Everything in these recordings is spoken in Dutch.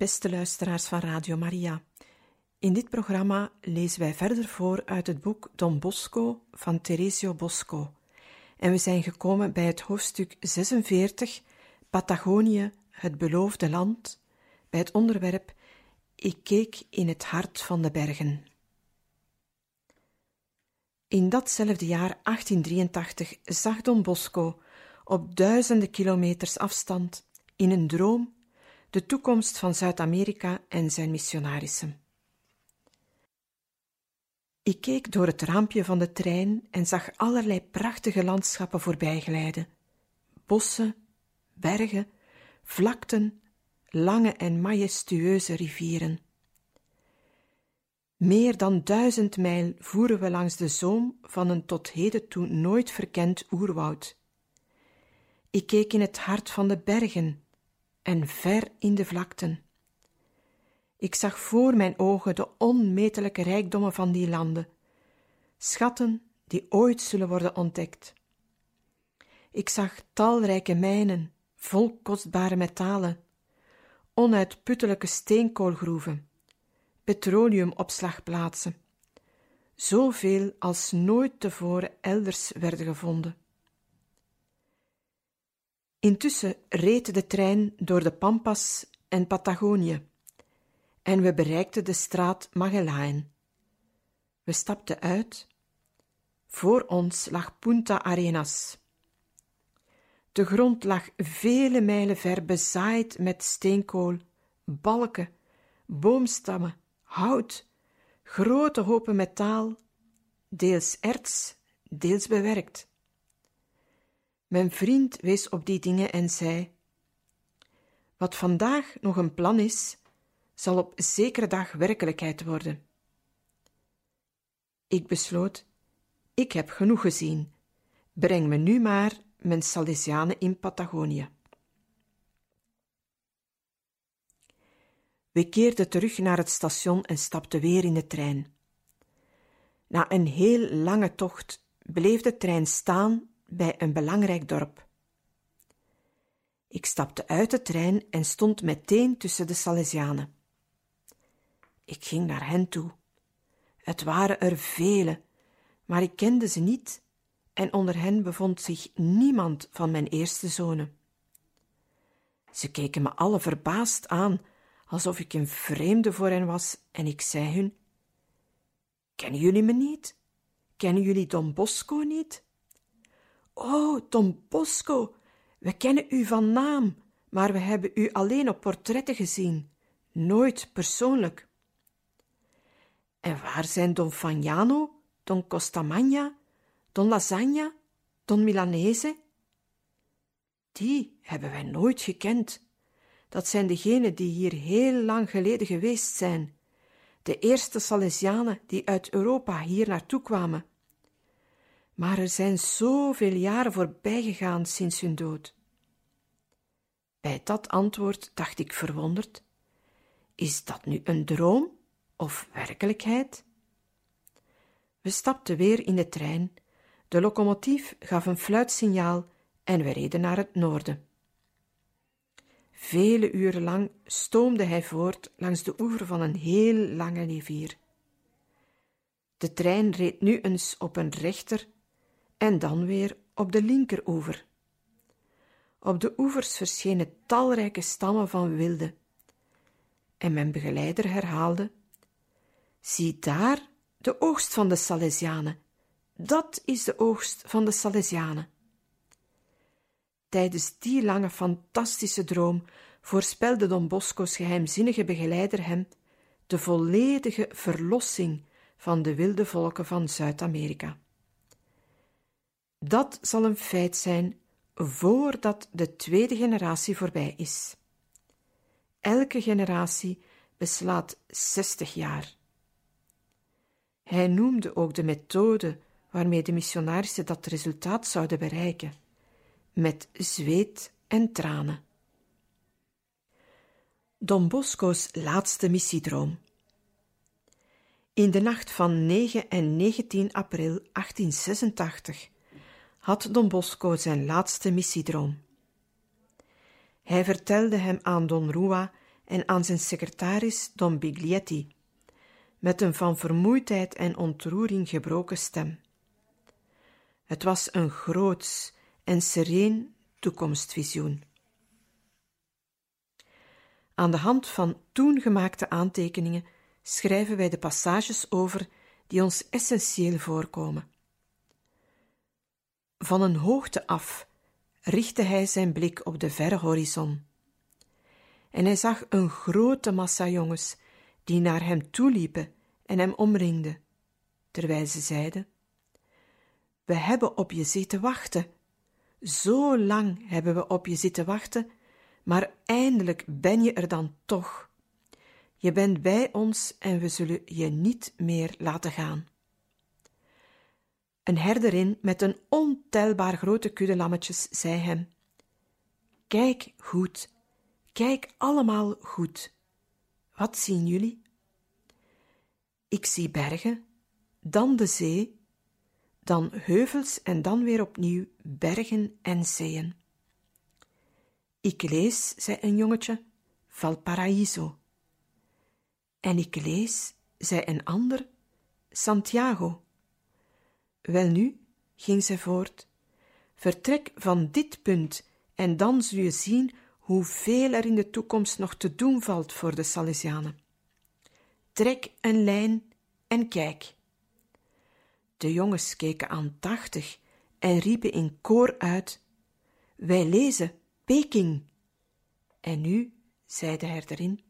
Beste luisteraars van Radio Maria, in dit programma lezen wij verder voor uit het boek Don Bosco van Teresio Bosco. En we zijn gekomen bij het hoofdstuk 46, Patagonië, het beloofde land, bij het onderwerp Ik keek in het hart van de bergen. In datzelfde jaar 1883 zag Don Bosco op duizenden kilometers afstand in een droom de toekomst van Zuid-Amerika en zijn missionarissen. Ik keek door het raampje van de trein en zag allerlei prachtige landschappen voorbijglijden: bossen, bergen, vlakten, lange en majestueuze rivieren. Meer dan duizend mijl voeren we langs de zoom van een tot heden toe nooit verkend oerwoud. Ik keek in het hart van de bergen en ver in de vlakten. Ik zag voor mijn ogen de onmetelijke rijkdommen van die landen, schatten die ooit zullen worden ontdekt. Ik zag talrijke mijnen, vol kostbare metalen, onuitputtelijke steenkoolgroeven, petroleumopslagplaatsen, zoveel als nooit tevoren elders werden gevonden. Intussen reed de trein door de Pampas en Patagonië en we bereikten de straat Magellan. We stapten uit. Voor ons lag Punta Arenas. De grond lag vele mijlen ver bezaaid met steenkool, balken, boomstammen, hout, grote hopen metaal, deels erts, deels bewerkt. Mijn vriend wees op die dingen en zei: Wat vandaag nog een plan is, zal op zekere dag werkelijkheid worden. Ik besloot: Ik heb genoeg gezien. Breng me nu maar mijn Salesianen in Patagonië. We keerden terug naar het station en stapten weer in de trein. Na een heel lange tocht bleef de trein staan bij een belangrijk dorp. Ik stapte uit de trein en stond meteen tussen de Salesianen. Ik ging naar hen toe. Het waren er vele, maar ik kende ze niet en onder hen bevond zich niemand van mijn eerste zonen. Ze keken me alle verbaasd aan, alsof ik een vreemde voor hen was, en ik zei hun: Kennen jullie me niet? Kennen jullie Don Bosco niet? Oh, Don Bosco, we kennen u van naam, maar we hebben u alleen op portretten gezien, nooit persoonlijk. En waar zijn Don Fagnano, Don Costamagna, Don Lasagna, Don Milanese? Die hebben wij nooit gekend. Dat zijn degenen die hier heel lang geleden geweest zijn, de eerste Salesianen die uit Europa hier naartoe kwamen maar er zijn zoveel jaren voorbij gegaan sinds hun dood. Bij dat antwoord dacht ik verwonderd: is dat nu een droom of werkelijkheid? We stapten weer in de trein, de locomotief gaf een fluitsignaal en we reden naar het noorden. Vele uren lang stoomde hij voort langs de oever van een heel lange rivier. De trein reed nu eens op een rechter en dan weer op de linkeroever. Op de oevers verschenen talrijke stammen van wilde. En mijn begeleider herhaalde: Zie daar de oogst van de Salesianen. Dat is de oogst van de Salesianen. Tijdens die lange fantastische droom voorspelde Don Bosco's geheimzinnige begeleider hem de volledige verlossing van de wilde volken van Zuid-Amerika. Dat zal een feit zijn voordat de tweede generatie voorbij is. Elke generatie beslaat 60 jaar. Hij noemde ook de methode waarmee de missionarissen dat resultaat zouden bereiken: met zweet en tranen. Don Bosco's laatste missiedroom. In de nacht van 9 en 19 april 1886 had Don Bosco zijn laatste missiedroom. Hij vertelde hem aan Don Rua en aan zijn secretaris Don Biglietti, met een van vermoeidheid en ontroering gebroken stem. Het was een groots en sereen toekomstvisioen. Aan de hand van toen gemaakte aantekeningen schrijven wij de passages over die ons essentieel voorkomen. Van een hoogte af richtte hij zijn blik op de verre horizon. En hij zag een grote massa jongens die naar hem toeliepen en hem omringden, terwijl ze zeiden: We hebben op je zitten wachten. Zo lang hebben we op je zitten wachten, maar eindelijk ben je er dan toch. Je bent bij ons en we zullen je niet meer laten gaan. Een herderin met een ontelbaar grote kudde lammetjes zei hem: Kijk goed, kijk allemaal goed. Wat zien jullie? Ik zie bergen, dan de zee, dan heuvels en dan weer opnieuw bergen en zeeën. Ik lees, zei een jongetje, Valparaiso. En ik lees, zei een ander, Santiago. Welnu, ging zij voort, vertrek van dit punt en dan zul je zien hoeveel er in de toekomst nog te doen valt voor de Salesianen. Trek een lijn en kijk. De jongens keken aandachtig en riepen in koor uit: Wij lezen Peking. En nu, zei de herderin,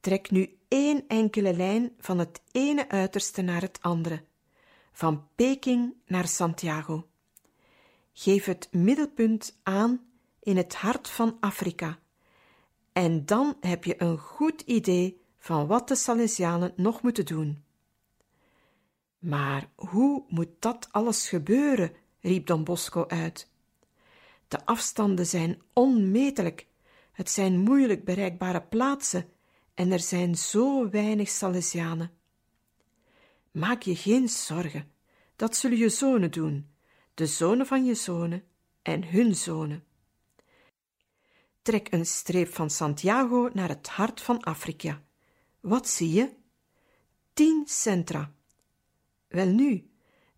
trek nu één enkele lijn van het ene uiterste naar het andere, van Peking naar Santiago. Geef het middelpunt aan in het hart van Afrika, en dan heb je een goed idee van wat de Salesianen nog moeten doen. Maar hoe moet dat alles gebeuren? riep Don Bosco uit. De afstanden zijn onmetelijk, het zijn moeilijk bereikbare plaatsen en er zijn zo weinig Salesianen. Maak je geen zorgen, dat zullen je zonen doen, de zonen van je zonen en hun zonen. Trek een streep van Santiago naar het hart van Afrika. Wat zie je? Tien centra. Welnu,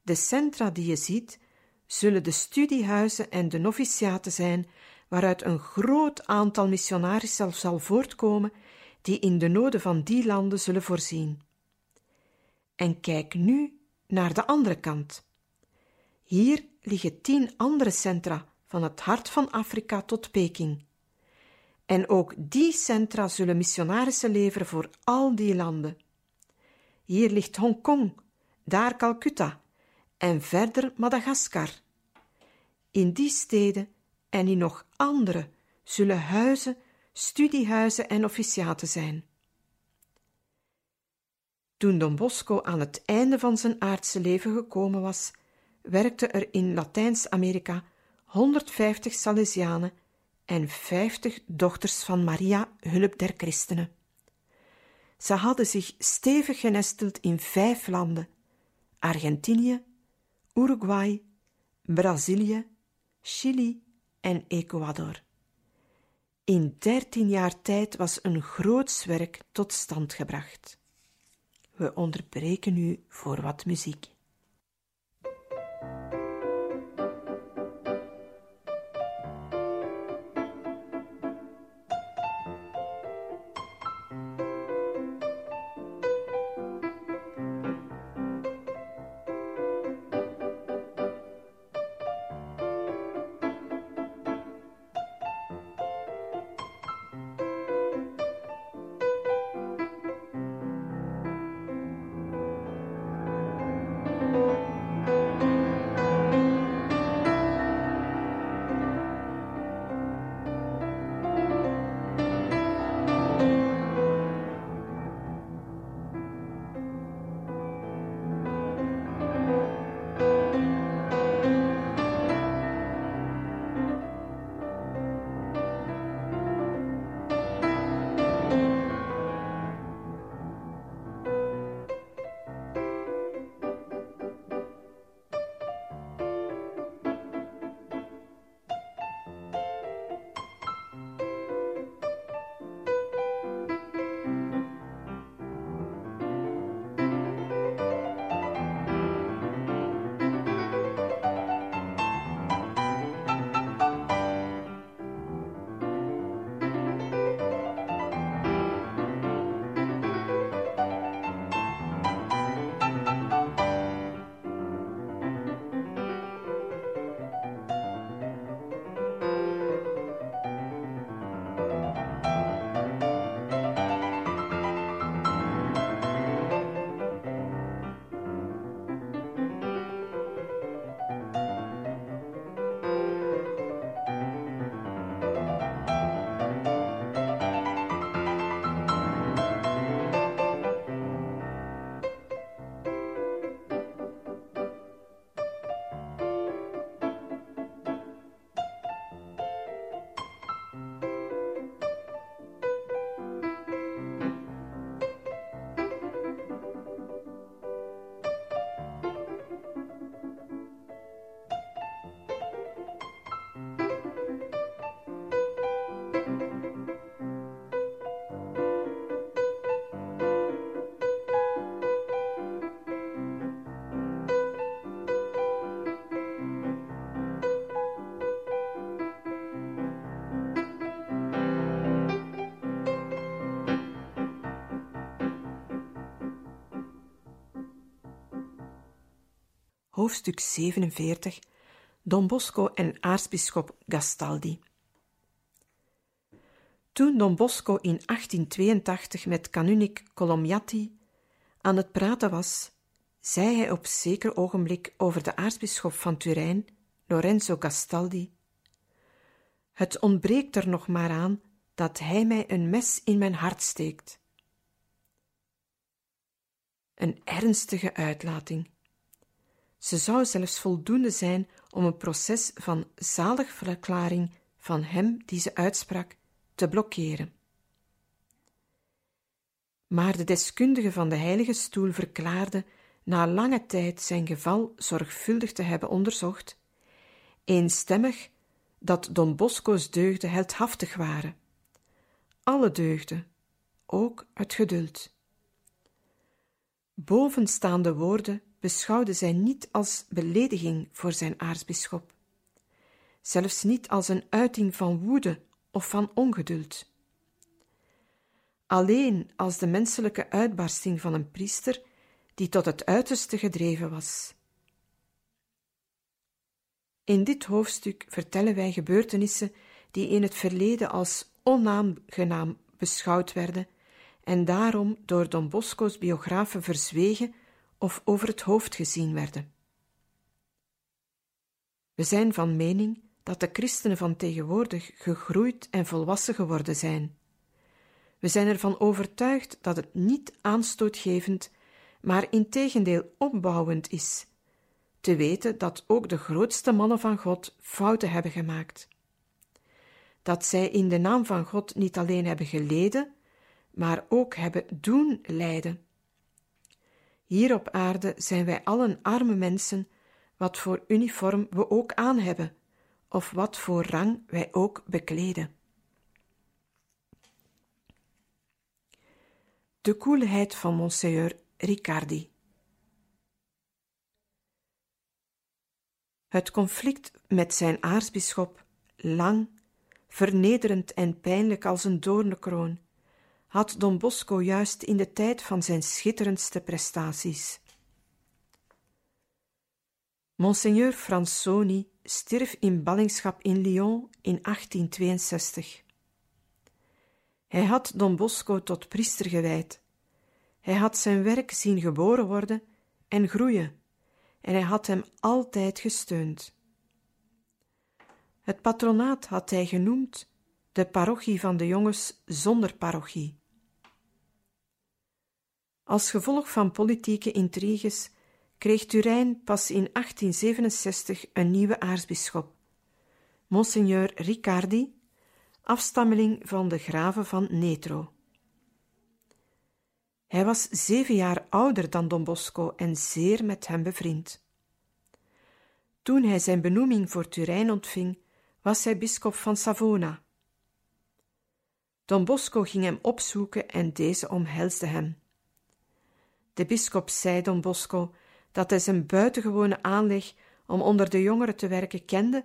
de centra die je ziet, zullen de studiehuizen en de noviciaten zijn, waaruit een groot aantal missionarissen zal voortkomen, die in de noden van die landen zullen voorzien. En kijk nu naar de andere kant. Hier liggen tien andere centra van het hart van Afrika tot Peking. En ook die centra zullen missionarissen leveren voor al die landen. Hier ligt Hongkong, daar Calcutta en verder Madagaskar. In die steden en in nog andere zullen huizen, studiehuizen en officiaten zijn. Toen Don Bosco aan het einde van zijn aardse leven gekomen was, werkten er in Latijns-Amerika 150 Salesianen en 50 dochters van Maria, hulp der christenen. Ze hadden zich stevig genesteld in vijf landen: Argentinië, Uruguay, Brazilië, Chili en Ecuador. In dertien jaar tijd was een groots werk tot stand gebracht. We onderbreken nu voor wat muziek. Hoofdstuk 47, Don Bosco en aartsbisschop Gastaldi. Toen Don Bosco in 1882 met kanunik Colomjatti aan het praten was, zei hij op zeker ogenblik over de aartsbisschop van Turijn, Lorenzo Gastaldi: Het ontbreekt er nog maar aan dat hij mij een mes in mijn hart steekt. Een ernstige uitlating. Ze zou zelfs voldoende zijn om een proces van zaligverklaring van hem die ze uitsprak te blokkeren. Maar de deskundige van de Heilige Stoel verklaarde na lange tijd zijn geval zorgvuldig te hebben onderzocht, eenstemmig dat Don Bosco's deugden heldhaftig waren. Alle deugden, ook het geduld. Bovenstaande woorden beschouwde zij niet als belediging voor zijn aartsbisschop, zelfs niet als een uiting van woede of van ongeduld. Alleen als de menselijke uitbarsting van een priester die tot het uiterste gedreven was. In dit hoofdstuk vertellen wij gebeurtenissen die in het verleden als onaangenaam beschouwd werden en daarom door Don Bosco's biografen verzwegen of over het hoofd gezien werden. We zijn van mening dat de christenen van tegenwoordig gegroeid en volwassen geworden zijn. We zijn ervan overtuigd dat het niet aanstootgevend, maar integendeel opbouwend is, te weten dat ook de grootste mannen van God fouten hebben gemaakt. Dat zij in de naam van God niet alleen hebben geleden, maar ook hebben doen lijden. Hier op aarde zijn wij allen arme mensen, wat voor uniform we ook aan hebben, of wat voor rang wij ook bekleden. De koelheid van Monseigneur Riccardi. Het conflict met zijn aartsbisschop, lang, vernederend en pijnlijk als een doornenkroon, had Don Bosco juist in de tijd van zijn schitterendste prestaties. Monseigneur Fransoni stierf in ballingschap in Lyon in 1862. Hij had Don Bosco tot priester gewijd. Hij had zijn werk zien geboren worden en groeien, en hij had hem altijd gesteund. Het patronaat had hij genoemd de parochie van de jongens zonder parochie. Als gevolg van politieke intriges kreeg Turijn pas in 1867 een nieuwe aartsbisschop, Monseigneur Riccardi, afstammeling van de graven van Netro. Hij was zeven jaar ouder dan Don Bosco en zeer met hem bevriend. Toen hij zijn benoeming voor Turijn ontving, was hij bisschop van Savona. Don Bosco ging hem opzoeken en deze omhelsde hem. De bisschop zei Don Bosco dat hij zijn buitengewone aanleg om onder de jongeren te werken kende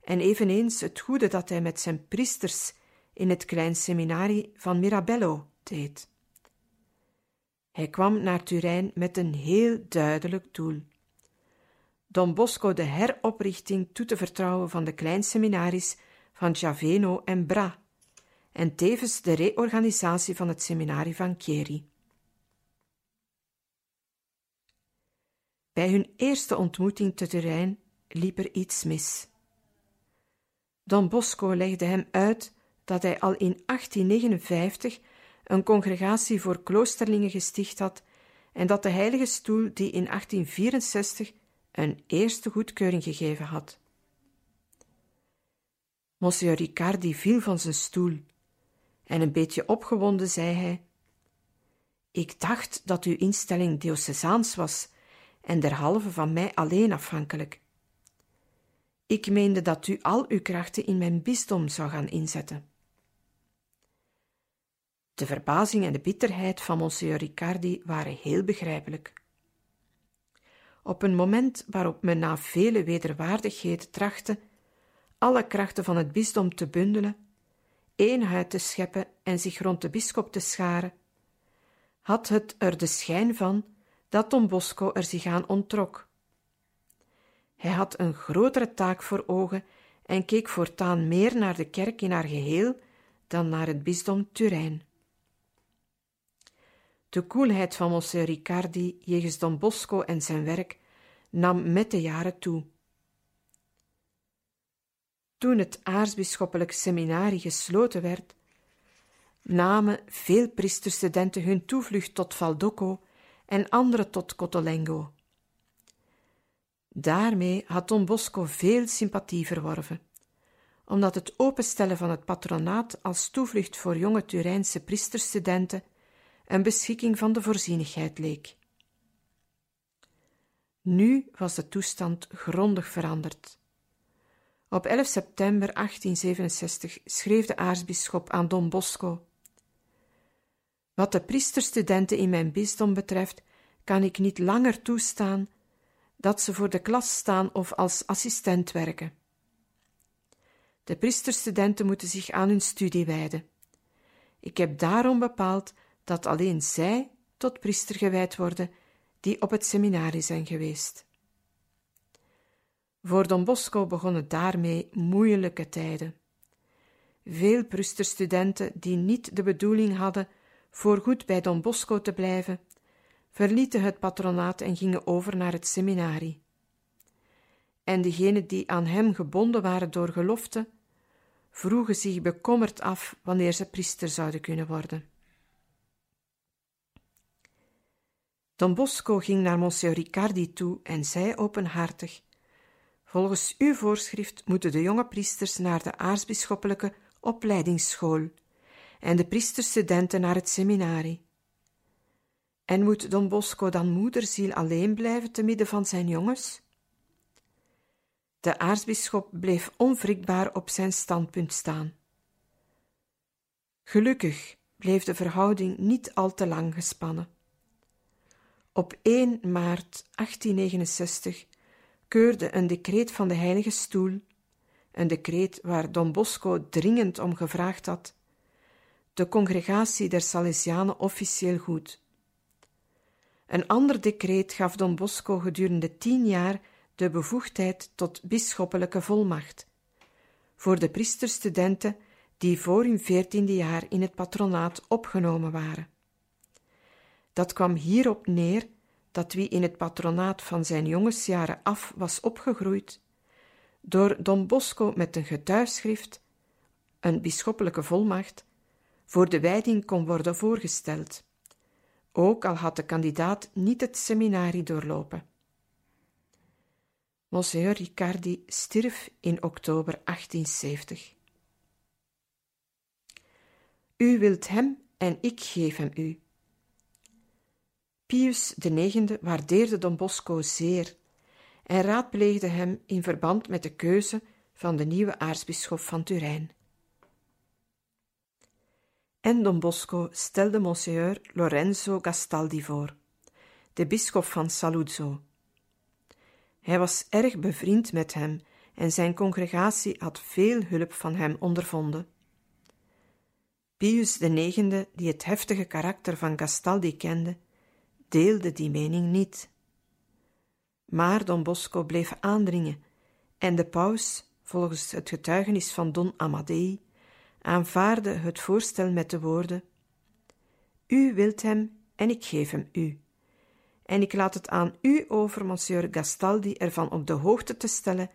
en eveneens het goede dat hij met zijn priesters in het klein seminarie van Mirabello deed. Hij kwam naar Turijn met een heel duidelijk doel. Don Bosco de heroprichting toe te vertrouwen van de kleinseminaries van Giaveno en Bra, en tevens de reorganisatie van het seminarie van Chieri. Bij hun eerste ontmoeting te Turijn liep er iets mis. Don Bosco legde hem uit dat hij al in 1859 een congregatie voor kloosterlingen gesticht had en dat de Heilige Stoel die in 1864 een eerste goedkeuring gegeven had. Monsieur Riccardi viel van zijn stoel en een beetje opgewonden zei hij: Ik dacht dat uw instelling diocesaans was en derhalve van mij alleen afhankelijk. Ik meende dat u al uw krachten in mijn bisdom zou gaan inzetten. De verbazing en de bitterheid van Monsieur Riccardi waren heel begrijpelijk. Op een moment waarop men na vele wederwaardigheden trachtte alle krachten van het bisdom te bundelen, eenheid te scheppen en zich rond de bisschop te scharen, had het er de schijn van dat Don Bosco er zich aan onttrok. Hij had een grotere taak voor ogen en keek voortaan meer naar de kerk in haar geheel dan naar het bisdom Turijn. De koelheid van Monsieur Riccardi jegens Don Bosco en zijn werk nam met de jaren toe. Toen het aartsbisschoppelijk seminarie gesloten werd, namen veel priesterstudenten hun toevlucht tot Valdocco en anderen tot Cotolengo. Daarmee had Don Bosco veel sympathie verworven, omdat het openstellen van het patronaat als toevlucht voor jonge Turijnse priesterstudenten een beschikking van de voorzienigheid leek. Nu was de toestand grondig veranderd. Op 11 september 1867 schreef de aartsbisschop aan Don Bosco: Wat de priesterstudenten in mijn bisdom betreft, kan ik niet langer toestaan dat ze voor de klas staan of als assistent werken. De priesterstudenten moeten zich aan hun studie wijden. Ik heb daarom bepaald dat alleen zij tot priester gewijd worden die op het seminarie zijn geweest. Voor Don Bosco begonnen daarmee moeilijke tijden. Veel priesterstudenten die niet de bedoeling hadden voorgoed bij Don Bosco te blijven, verlieten het patronaat en gingen over naar het seminarie. En degenen die aan hem gebonden waren door gelofte, vroegen zich bekommerd af wanneer ze priester zouden kunnen worden. Don Bosco ging naar Monsieur Riccardi toe en zei openhartig: Volgens uw voorschrift moeten de jonge priesters naar de aartsbisschoppelijke opleidingsschool en de priesterstudenten naar het seminarie. En moet Don Bosco dan moederziel alleen blijven te midden van zijn jongens? De aartsbisschop bleef onwrikbaar op zijn standpunt staan. Gelukkig bleef de verhouding niet al te lang gespannen. Op 1 maart 1869 keurde een decreet van de Heilige Stoel, een decreet waar Don Bosco dringend om gevraagd had, de congregatie der Salesianen officieel goed. Een ander decreet gaf Don Bosco gedurende tien jaar de bevoegdheid tot bisschoppelijke volmacht voor de priesterstudenten die voor hun veertiende jaar in het patronaat opgenomen waren. Dat kwam hierop neer dat wie in het patronaat van zijn jongensjaren af was opgegroeid, door Don Bosco met een getuigschrift, een bisschoppelijke volmacht, voor de wijding kon worden voorgesteld, ook al had de kandidaat niet het seminarie doorlopen. Monseigneur Riccardi stierf in oktober 1870. U wilt hem en ik geef hem u, Pius IX waardeerde Don Bosco zeer en raadpleegde hem in verband met de keuze van de nieuwe aartsbisschop van Turijn. En Don Bosco stelde Monsieur Lorenzo Gastaldi voor, de bisschop van Saluzzo. Hij was erg bevriend met hem en zijn congregatie had veel hulp van hem ondervonden. Pius IX, die het heftige karakter van Gastaldi kende, deelde die mening niet. Maar Don Bosco bleef aandringen en de paus, volgens het getuigenis van Don Amadei, aanvaarde het voorstel met de woorden: U wilt hem en ik geef hem u. En ik laat het aan u over, monsieur Gastaldi, ervan op de hoogte te stellen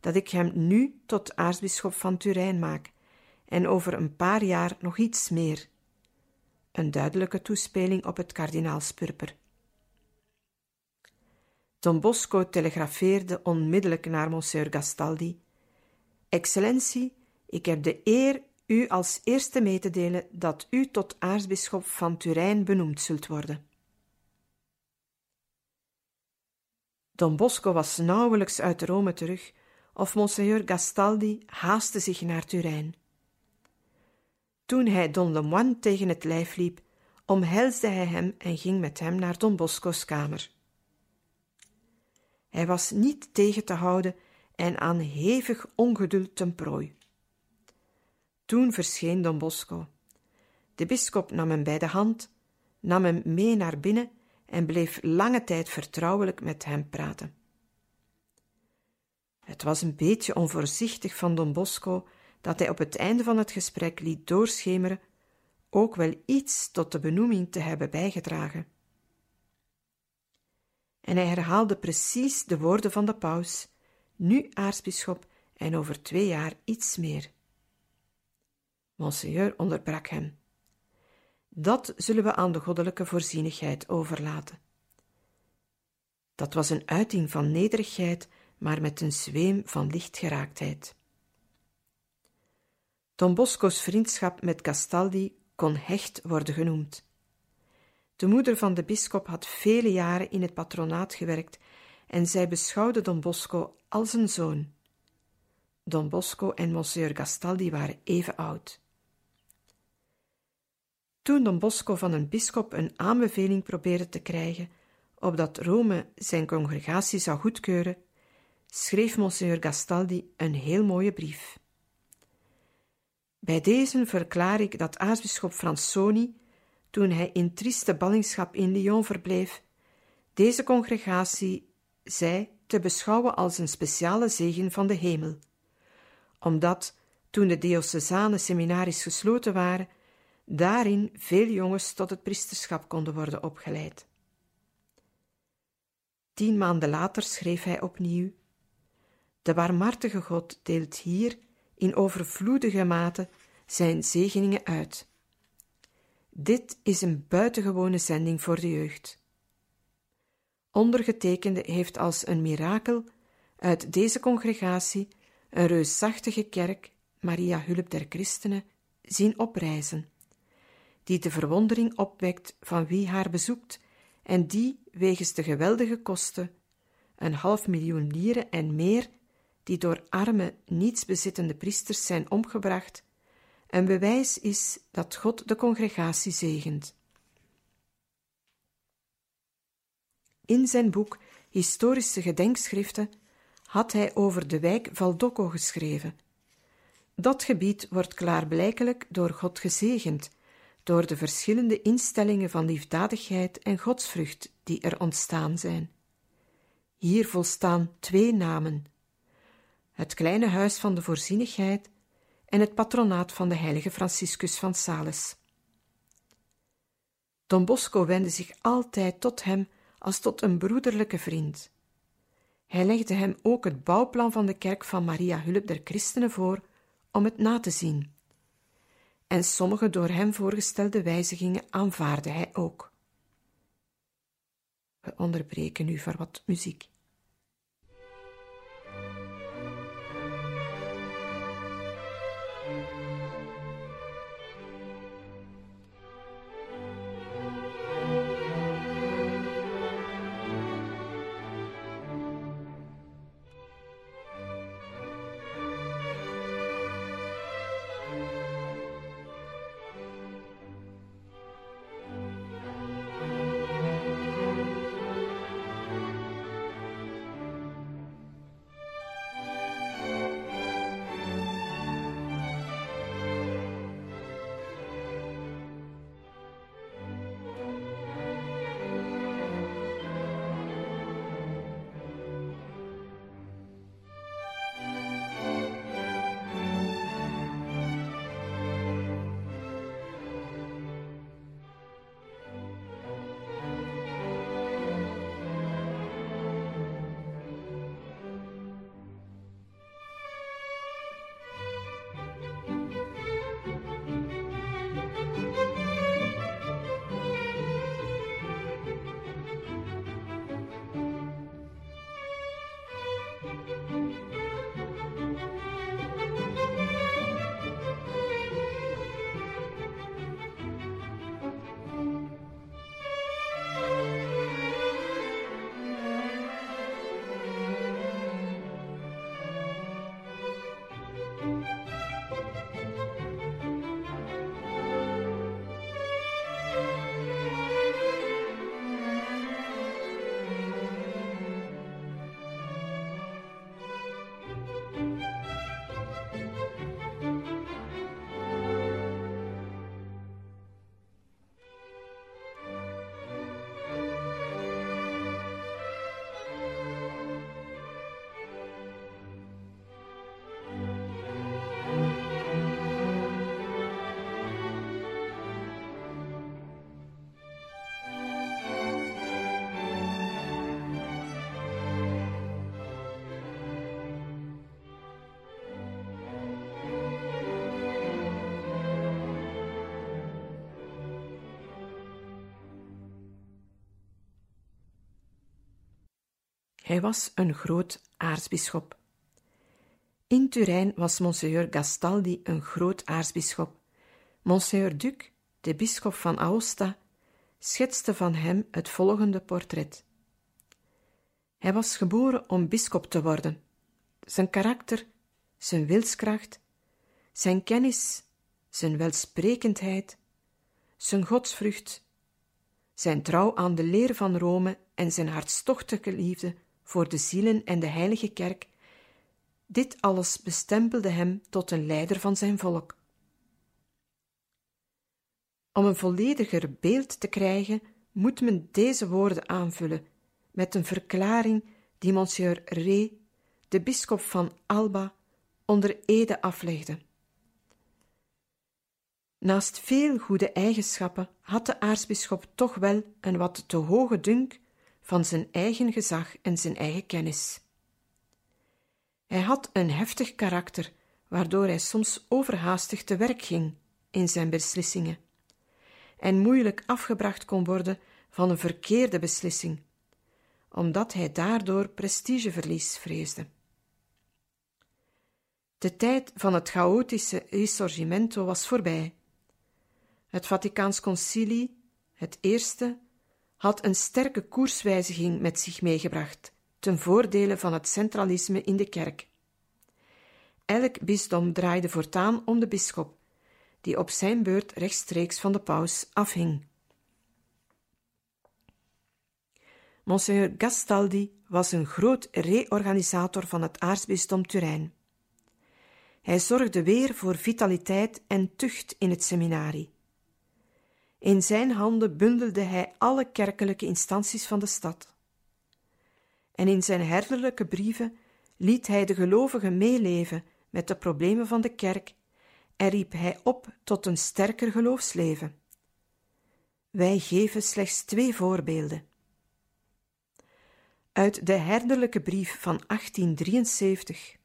dat ik hem nu tot aartsbisschop van Turijn maak, en over een paar jaar nog iets meer. Een duidelijke toespeling op het kardinaalspurper. Don Bosco telegrafeerde onmiddellijk naar Monsieur Gastaldi: Excellentie, ik heb de eer u als eerste mee te delen dat u tot aartsbisschop van Turijn benoemd zult worden. Don Bosco was nauwelijks uit Rome terug, of Monseigneur Gastaldi haastte zich naar Turijn. Toen hij Don Lemoine tegen het lijf liep, omhelsde hij hem en ging met hem naar Don Bosco's kamer. Hij was niet tegen te houden en aan hevig ongeduld ten prooi. Toen verscheen Don Bosco. De bisschop nam hem bij de hand, nam hem mee naar binnen en bleef lange tijd vertrouwelijk met hem praten. Het was een beetje onvoorzichtig van Don Bosco dat hij op het einde van het gesprek liet doorschemeren ook wel iets tot de benoeming te hebben bijgedragen. En hij herhaalde precies de woorden van de paus, nu aartsbisschop en over twee jaar iets meer. Monseigneur onderbrak hem. Dat zullen we aan de goddelijke voorzienigheid overlaten. Dat was een uiting van nederigheid, maar met een zweem van lichtgeraaktheid. Don Bosco's vriendschap met Castaldi kon hecht worden genoemd. De moeder van de bisschop had vele jaren in het patronaat gewerkt en zij beschouwde Don Bosco als een zoon. Don Bosco en Monsieur Gastaldi waren even oud. Toen Don Bosco van een bisschop een aanbeveling probeerde te krijgen, opdat Rome zijn congregatie zou goedkeuren, schreef Monsieur Gastaldi een heel mooie brief. Bij deze verklaar ik dat aartsbisschop Fransoni, toen hij in trieste ballingschap in Lyon verbleef, deze congregatie zij te beschouwen als een speciale zegen van de hemel, omdat, toen de diocesane seminaries gesloten waren, daarin veel jongens tot het priesterschap konden worden opgeleid. Tien maanden later schreef hij opnieuw: De barmhartige God deelt hier in overvloedige mate zijn zegeningen uit. Dit is een buitengewone zending voor de jeugd. Ondergetekende heeft als een mirakel uit deze congregatie een reusachtige kerk, Maria Hulp der Christenen, zien oprijzen, die de verwondering opwekt van wie haar bezoekt en die, wegens de geweldige kosten, een half miljoen lieren en meer, die door arme, nietsbezittende priesters zijn omgebracht, een bewijs is dat God de congregatie zegent. In zijn boek Historische Gedenkschriften had hij over de wijk Valdocco geschreven. Dat gebied wordt klaarblijkelijk door God gezegend, door de verschillende instellingen van liefdadigheid en godsvrucht die er ontstaan zijn. Hier volstaan twee namen: het kleine huis van de voorzienigheid en het patronaat van de heilige Franciscus van Sales. Don Bosco wendde zich altijd tot hem als tot een broederlijke vriend. Hij legde hem ook het bouwplan van de kerk van Maria Hulp der Christenen voor om het na te zien. En sommige door hem voorgestelde wijzigingen aanvaarde hij ook. We onderbreken nu voor wat muziek. Hij was een groot aartsbisschop. In Turijn was Monseigneur Gastaldi een groot aartsbisschop. Monseigneur Duc, de bisschop van Aosta, schetste van hem het volgende portret. Hij was geboren om bisschop te worden. Zijn karakter, zijn wilskracht, zijn kennis, zijn welsprekendheid, zijn godsvrucht, zijn trouw aan de leer van Rome en zijn hartstochtelijke liefde voor de zielen en de heilige kerk, dit alles bestempelde hem tot een leider van zijn volk. Om een vollediger beeld te krijgen, moet men deze woorden aanvullen met een verklaring die Monsieur Ré, de bisschop van Alba, onder ede aflegde. Naast veel goede eigenschappen had de aartsbisschop toch wel een wat te hoge dunk van zijn eigen gezag en zijn eigen kennis. Hij had een heftig karakter, waardoor hij soms overhaastig te werk ging in zijn beslissingen en moeilijk afgebracht kon worden van een verkeerde beslissing, omdat hij daardoor prestigeverlies vreesde. De tijd van het chaotische risorgimento was voorbij. Het Vaticaans Concilie, het eerste, had een sterke koerswijziging met zich meegebracht, ten voordele van het centralisme in de kerk. Elk bisdom draaide voortaan om de bisschop, die op zijn beurt rechtstreeks van de paus afhing. Monseigneur Gastaldi was een groot reorganisator van het aartsbisdom Turijn. Hij zorgde weer voor vitaliteit en tucht in het seminarie. In zijn handen bundelde hij alle kerkelijke instanties van de stad. En in zijn herderlijke brieven liet hij de gelovigen meeleven met de problemen van de kerk en riep hij op tot een sterker geloofsleven. Wij geven slechts twee voorbeelden. Uit de herderlijke brief van 1873.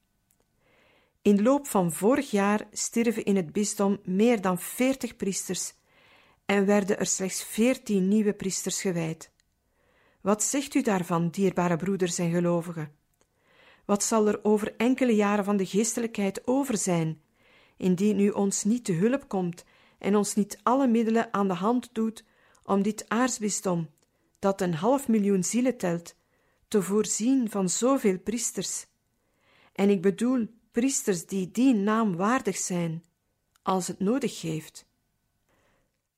In loop van vorig jaar stierven in het bisdom meer dan veertig priesters en werden er slechts veertien nieuwe priesters gewijd. Wat zegt u daarvan, dierbare broeders en gelovigen? Wat zal er over enkele jaren van de geestelijkheid over zijn, indien u ons niet te hulp komt en ons niet alle middelen aan de hand doet om dit aartsbisdom, dat een half miljoen zielen telt, te voorzien van zoveel priesters? En ik bedoel priesters die die naam waardig zijn, als het nodig heeft.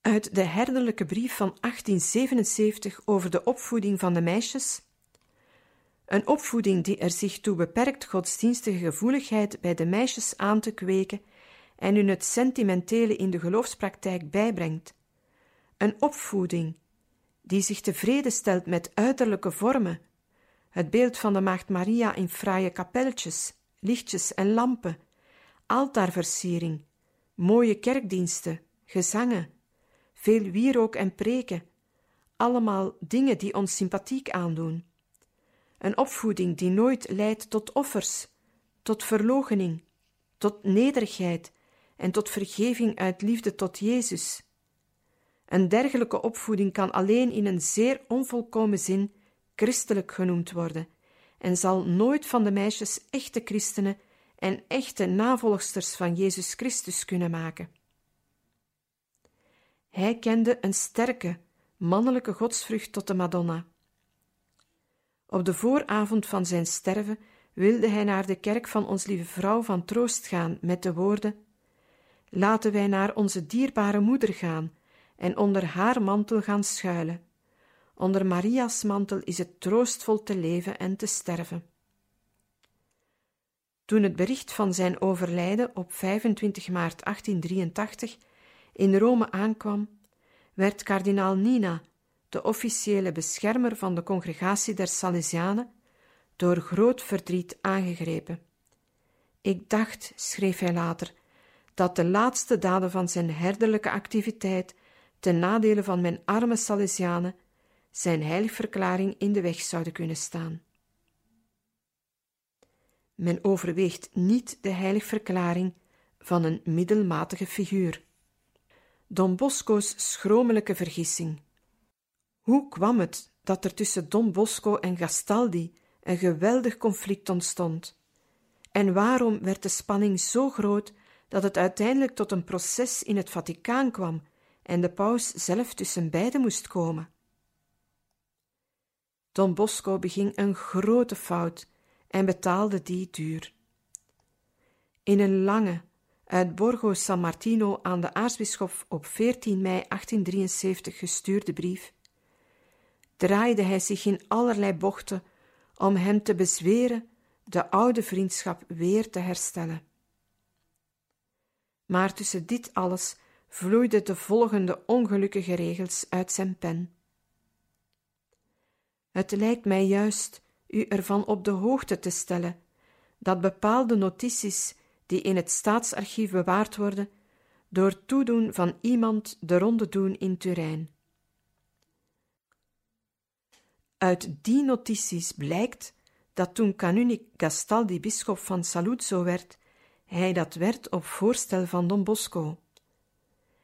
Uit de herderlijke brief van 1877 over de opvoeding van de meisjes. Een opvoeding die er zich toe beperkt godsdienstige gevoeligheid bij de meisjes aan te kweken en hun het sentimentele in de geloofspraktijk bijbrengt. Een opvoeding die zich tevreden stelt met uiterlijke vormen, het beeld van de Maagd Maria in fraaie kapelletjes, lichtjes en lampen, altaarversiering, mooie kerkdiensten, gezangen, veel wierook en preken, allemaal dingen die ons sympathiek aandoen. Een opvoeding die nooit leidt tot offers, tot verloochening, tot nederigheid en tot vergeving uit liefde tot Jezus. Een dergelijke opvoeding kan alleen in een zeer onvolkomen zin christelijk genoemd worden en zal nooit van de meisjes echte christenen en echte navolgsters van Jezus Christus kunnen maken. Hij kende een sterke, mannelijke godsvrucht tot de Madonna. Op de vooravond van zijn sterven wilde hij naar de kerk van ons lieve vrouw van troost gaan met de woorden: Laten wij naar onze dierbare moeder gaan en onder haar mantel gaan schuilen. Onder Maria's mantel is het troostvol te leven en te sterven. Toen het bericht van zijn overlijden op 25 maart 1883 in Rome aankwam, werd kardinaal Nina, de officiële beschermer van de congregatie der Salesianen, door groot verdriet aangegrepen. Ik dacht, schreef hij later, dat de laatste daden van zijn herderlijke activiteit ten nadele van mijn arme Salesianen zijn heiligverklaring in de weg zouden kunnen staan. Men overweegt niet de heiligverklaring van een middelmatige figuur. Don Bosco's schromelijke vergissing. Hoe kwam het dat er tussen Don Bosco en Gastaldi een geweldig conflict ontstond. En waarom werd de spanning zo groot dat het uiteindelijk tot een proces in het Vaticaan kwam en de paus zelf tussen beiden moest komen? Don Bosco beging een grote fout en betaalde die duur. In een lange, uit Borgo San Martino aan de aartsbisschop op 14 mei 1873 gestuurde brief, draaide hij zich in allerlei bochten om hem te bezweren de oude vriendschap weer te herstellen. Maar tussen dit alles vloeiden de volgende ongelukkige regels uit zijn pen. Het lijkt mij juist u ervan op de hoogte te stellen dat bepaalde notities die in het staatsarchief bewaard worden, door toedoen van iemand de ronde doen in Turijn. Uit die notities blijkt dat toen kanunik Gastaldi bisschop van Saluzzo werd, hij dat werd op voorstel van Don Bosco.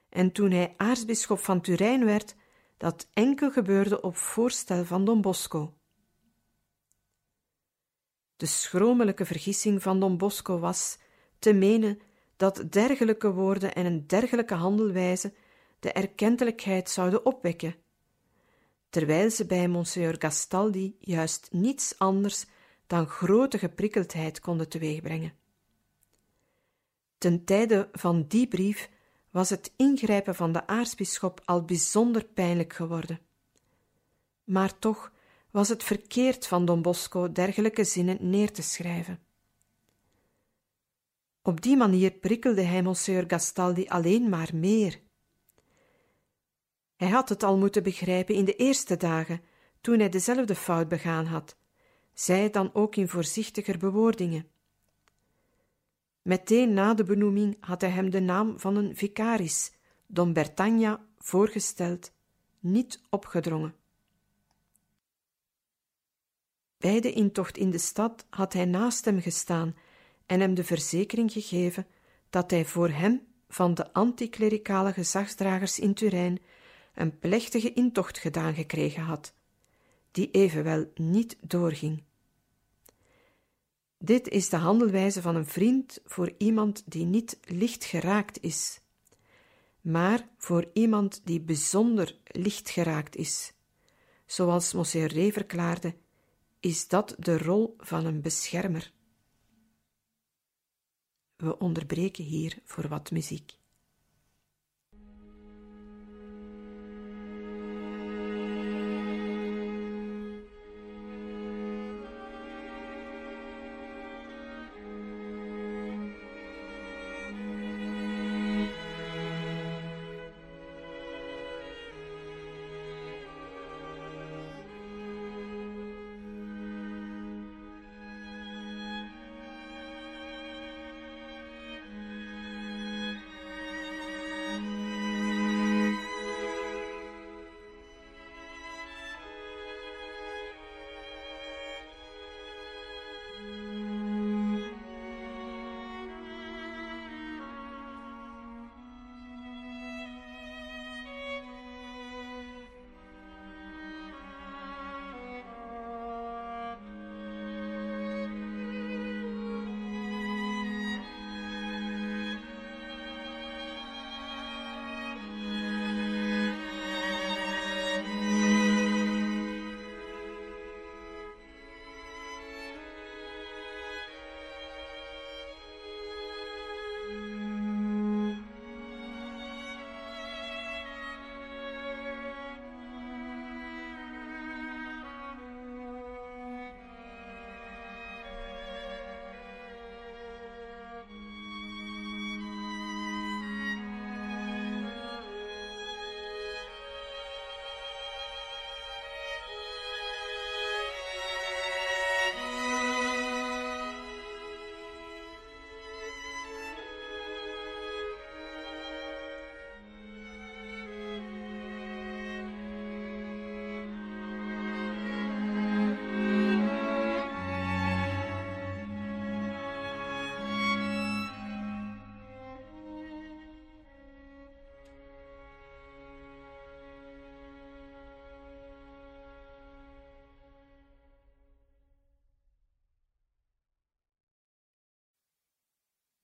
En toen hij aartsbisschop van Turijn werd, dat enkel gebeurde op voorstel van Don Bosco. De schromelijke vergissing van Don Bosco was te menen dat dergelijke woorden en een dergelijke handelwijze de erkentelijkheid zouden opwekken, terwijl ze bij Monsieur Gastaldi juist niets anders dan grote geprikkeldheid konden teweegbrengen. Ten tijde van die brief was het ingrijpen van de aartsbisschop al bijzonder pijnlijk geworden. Maar toch was het verkeerd van Don Bosco dergelijke zinnen neer te schrijven. Op die manier prikkelde hij Monsieur Gastaldi alleen maar meer. Hij had het al moeten begrijpen in de eerste dagen, toen hij dezelfde fout begaan had, zij dan ook in voorzichtiger bewoordingen. Meteen na de benoeming had hij hem de naam van een vicaris, Don Bertagna, voorgesteld, niet opgedrongen. Bij de intocht in de stad had hij naast hem gestaan en hem de verzekering gegeven dat hij voor hem van de anticlericale gezagsdragers in Turijn een plechtige intocht gedaan gekregen had, die evenwel niet doorging. Dit is de handelwijze van een vriend voor iemand die niet licht geraakt is, maar voor iemand die bijzonder licht geraakt is. Zoals Monsieur Ré verklaarde, is dat de rol van een beschermer. We onderbreken hier voor wat muziek.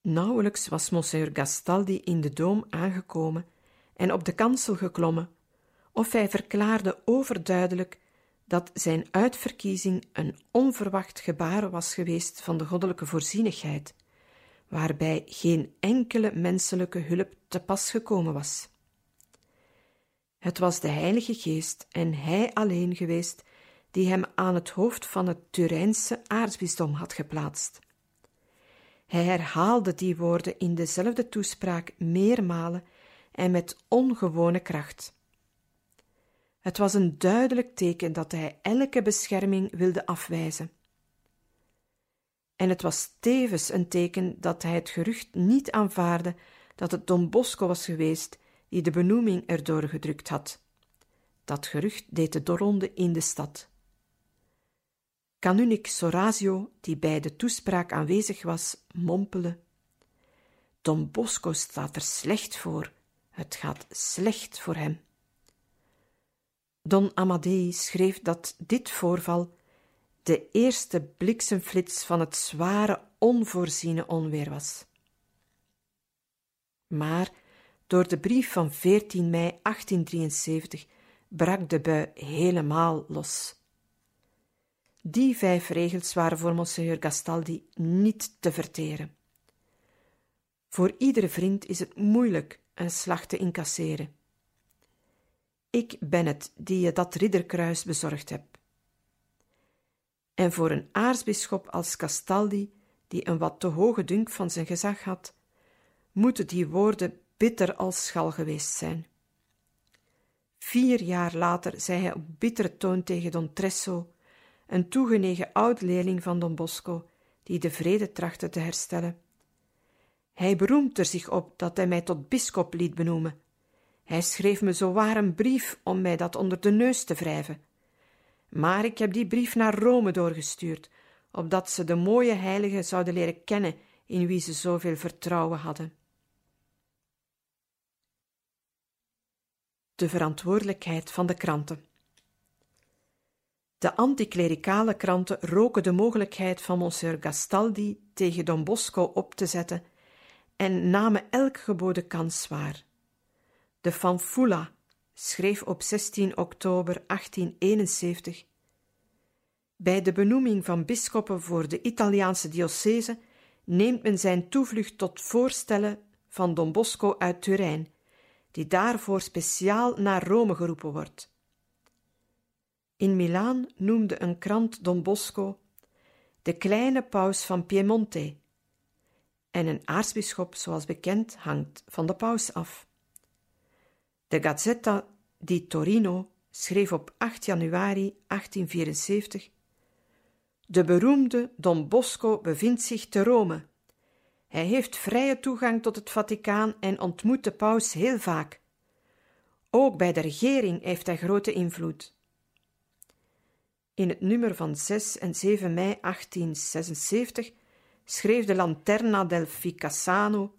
Nauwelijks was Monsieur Gastaldi in de doom aangekomen en op de kansel geklommen, of hij verklaarde overduidelijk dat zijn uitverkiezing een onverwacht gebaar was geweest van de goddelijke voorzienigheid, waarbij geen enkele menselijke hulp te pas gekomen was. Het was de Heilige Geest en Hij alleen geweest die hem aan het hoofd van het Turijnse aartsbisdom had geplaatst. Hij herhaalde die woorden in dezelfde toespraak meermalen en met ongewone kracht. Het was een duidelijk teken dat hij elke bescherming wilde afwijzen. En het was tevens een teken dat hij het gerucht niet aanvaarde dat het Don Bosco was geweest die de benoeming erdoor gedrukt had. Dat gerucht deed de doorronde in de stad. Kanunik Sorazio, die bij de toespraak aanwezig was, mompelde: Don Bosco staat er slecht voor. Het gaat slecht voor hem. Don Amadei schreef dat dit voorval de eerste bliksemflits van het zware, onvoorziene onweer was. Maar door de brief van 14 mei 1873 brak de bui helemaal los. Die vijf regels waren voor Monseigneur Gastaldi niet te verteren. Voor iedere vriend is het moeilijk een slag te incasseren. Ik ben het die je dat ridderkruis bezorgd heb. En voor een aartsbisschop als Castaldi, die een wat te hoge dunk van zijn gezag had, moeten die woorden bitter als schal geweest zijn. Vier jaar later zei hij op bittere toon tegen Don Tresso, een toegenegen oud-leerling van Don Bosco, die de vrede trachtte te herstellen. Hij beroemt er zich op dat hij mij tot bisschop liet benoemen. Hij schreef me zowaar een brief om mij dat onder de neus te wrijven. Maar ik heb die brief naar Rome doorgestuurd, opdat ze de mooie heilige zouden leren kennen in wie ze zoveel vertrouwen hadden. De verantwoordelijkheid van de kranten. De anticlericale kranten roken de mogelijkheid van Monsieur Gastaldi tegen Don Bosco op te zetten en namen elk geboden kans waar. De Fanfula schreef op 16 oktober 1871 Bij de benoeming van bisschoppen voor de Italiaanse diocese neemt men zijn toevlucht tot voorstellen van Don Bosco uit Turijn, die daarvoor speciaal naar Rome geroepen wordt. In Milaan noemde een krant Don Bosco de kleine paus van Piemonte, en een aartsbisschop, zoals bekend, hangt van de paus af. De Gazzetta di Torino schreef op 8 januari 1874: De beroemde Don Bosco bevindt zich te Rome. Hij heeft vrije toegang tot het Vaticaan en ontmoet de paus heel vaak. Ook bij de regering heeft hij grote invloed. In het nummer van 6 en 7 mei 1876 schreef de Lanterna del Ficassano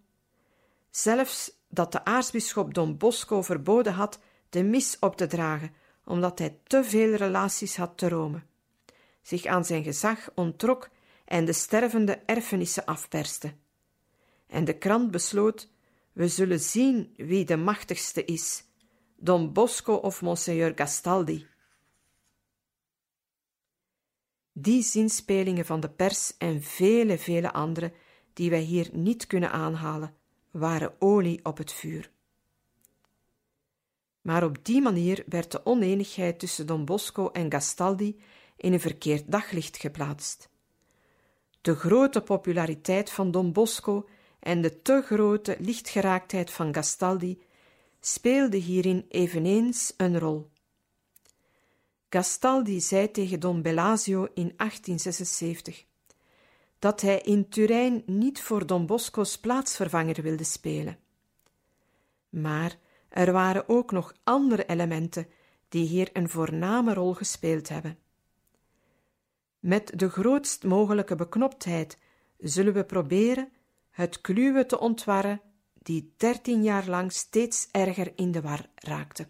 zelfs dat de aartsbisschop Don Bosco verboden had de mis op te dragen, omdat hij te veel relaties had te Rome, zich aan zijn gezag onttrok en de stervende erfenissen afperste. En de krant besloot: We zullen zien wie de machtigste is, Don Bosco of Monseigneur Gastaldi. Die zinspelingen van de pers en vele, vele andere, die wij hier niet kunnen aanhalen, waren olie op het vuur. Maar op die manier werd de oneenigheid tussen Don Bosco en Gastaldi in een verkeerd daglicht geplaatst. De grote populariteit van Don Bosco en de te grote lichtgeraaktheid van Gastaldi speelden hierin eveneens een rol. Gastaldi zei tegen Don Belasio in 1876 dat hij in Turijn niet voor Don Bosco's plaatsvervanger wilde spelen. Maar er waren ook nog andere elementen die hier een voorname rol gespeeld hebben. Met de grootst mogelijke beknoptheid zullen we proberen het kluwe te ontwarren die dertien jaar lang steeds erger in de war raakte.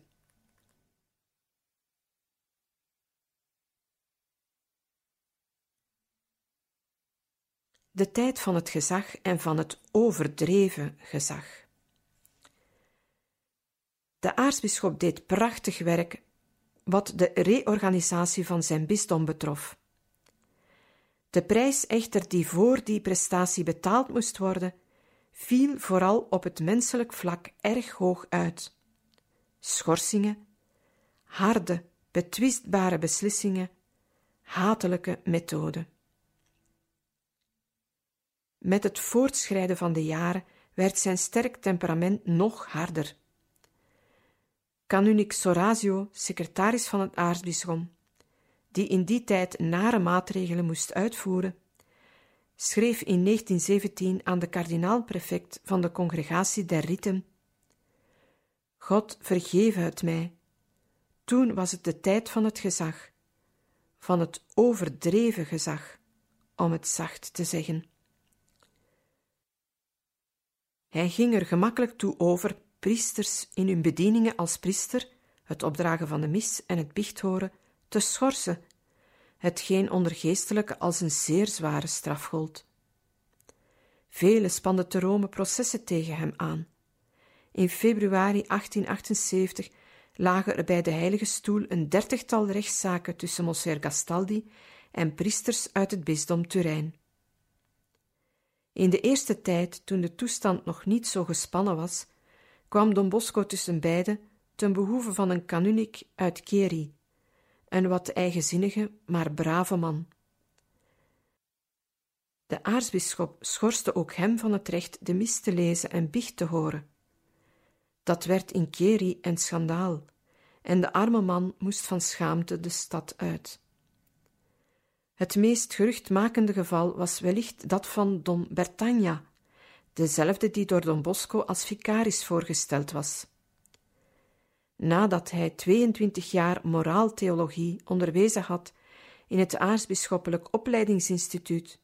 De tijd van het gezag en van het overdreven gezag. De aartsbisschop deed prachtig werk wat de reorganisatie van zijn bisdom betrof. De prijs echter die voor die prestatie betaald moest worden, viel vooral op het menselijk vlak erg hoog uit. Schorsingen, harde, betwistbare beslissingen, hatelijke methoden. Met het voortschrijden van de jaren werd zijn sterk temperament nog harder. Kanunik Sorazio, secretaris van het aartsbisdom, die in die tijd nare maatregelen moest uitvoeren, schreef in 1917 aan de kardinaal-prefect van de Congregatie der Riten: God vergeven het mij. Toen was het de tijd van het gezag, van het overdreven gezag, om het zacht te zeggen. Hij ging er gemakkelijk toe over priesters in hun bedieningen als priester, het opdragen van de mis en het bichthoren, te schorsen, hetgeen onder geestelijke als een zeer zware straf gold. Velen spanden te Rome processen tegen hem aan. In februari 1878 lagen er bij de Heilige Stoel een dertigtal rechtszaken tussen Monsieur Gastaldi en priesters uit het bisdom Turijn. In de eerste tijd, toen de toestand nog niet zo gespannen was, kwam Don Bosco tussen beiden ten behoeve van een kanunik uit Keri, een wat eigenzinnige, maar brave man. De aartsbisschop schorste ook hem van het recht de mis te lezen en biecht te horen. Dat werd in Keri een schandaal, en de arme man moest van schaamte de stad uit. Het meest geruchtmakende geval was wellicht dat van Don Bertagna, dezelfde die door Don Bosco als vicaris voorgesteld was. Nadat hij 22 jaar moraaltheologie onderwezen had in het aartsbisschoppelijk opleidingsinstituut,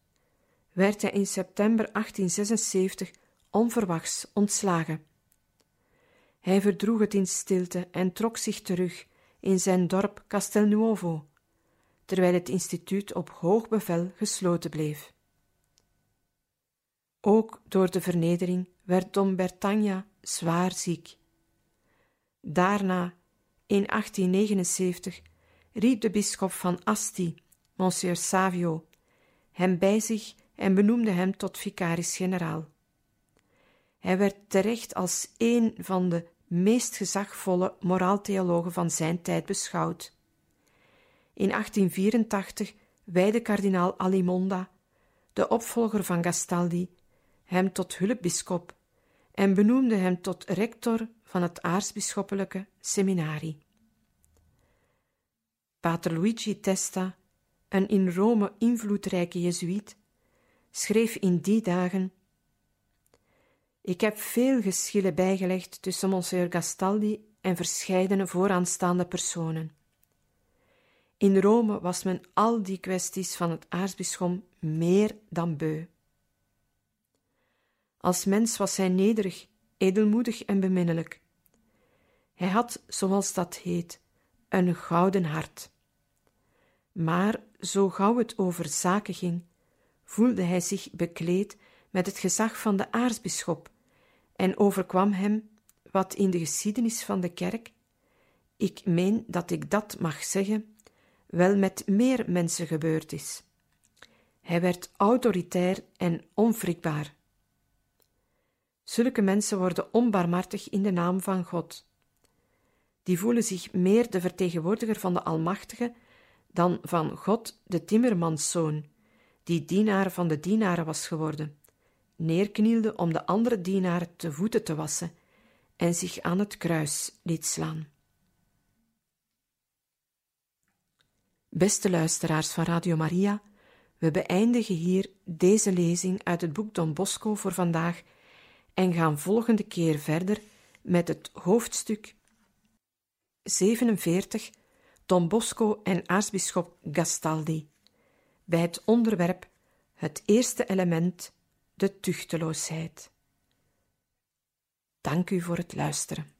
werd hij in september 1876 onverwachts ontslagen. Hij verdroeg het in stilte en trok zich terug in zijn dorp Castelnuovo, terwijl het instituut op hoog bevel gesloten bleef. Ook door de vernedering werd Don Bertagna zwaar ziek. Daarna, in 1879, riep de bisschop van Asti, Monsieur Savio, hem bij zich en benoemde hem tot vicaris-generaal. Hij werd terecht als een van de meest gezagvolle moraaltheologen van zijn tijd beschouwd. In 1884 wijde kardinaal Alimonda, de opvolger van Gastaldi, hem tot hulpbisschop en benoemde hem tot rector van het aartsbisschoppelijke seminarie. Pater Luigi Testa, een in Rome invloedrijke jezuïet, schreef in die dagen Ik heb veel geschillen bijgelegd tussen Monsieur Gastaldi en verscheidene vooraanstaande personen. In Rome was men al die kwesties van het aartsbisschop meer dan beu. Als mens was hij nederig, edelmoedig en beminnelijk. Hij had, zoals dat heet, een gouden hart. Maar zo gauw het over zaken ging, voelde hij zich bekleed met het gezag van de aartsbisschop en overkwam hem wat in de geschiedenis van de kerk, ik meen dat ik dat mag zeggen, wel met meer mensen gebeurd is. Hij werd autoritair en onwrikbaar. Zulke mensen worden onbarmhartig in de naam van God. Die voelen zich meer de vertegenwoordiger van de Almachtige dan van God, de timmermanszoon, die dienaar van de dienaren was geworden, neerknielde om de andere dienaren te voeten te wassen en zich aan het kruis liet slaan. Beste luisteraars van Radio Maria, we beëindigen hier deze lezing uit het boek Don Bosco voor vandaag en gaan volgende keer verder met het hoofdstuk 47 Don Bosco en aartsbisschop Gastaldi bij het onderwerp het eerste element de tuchteloosheid. Dank u voor het luisteren.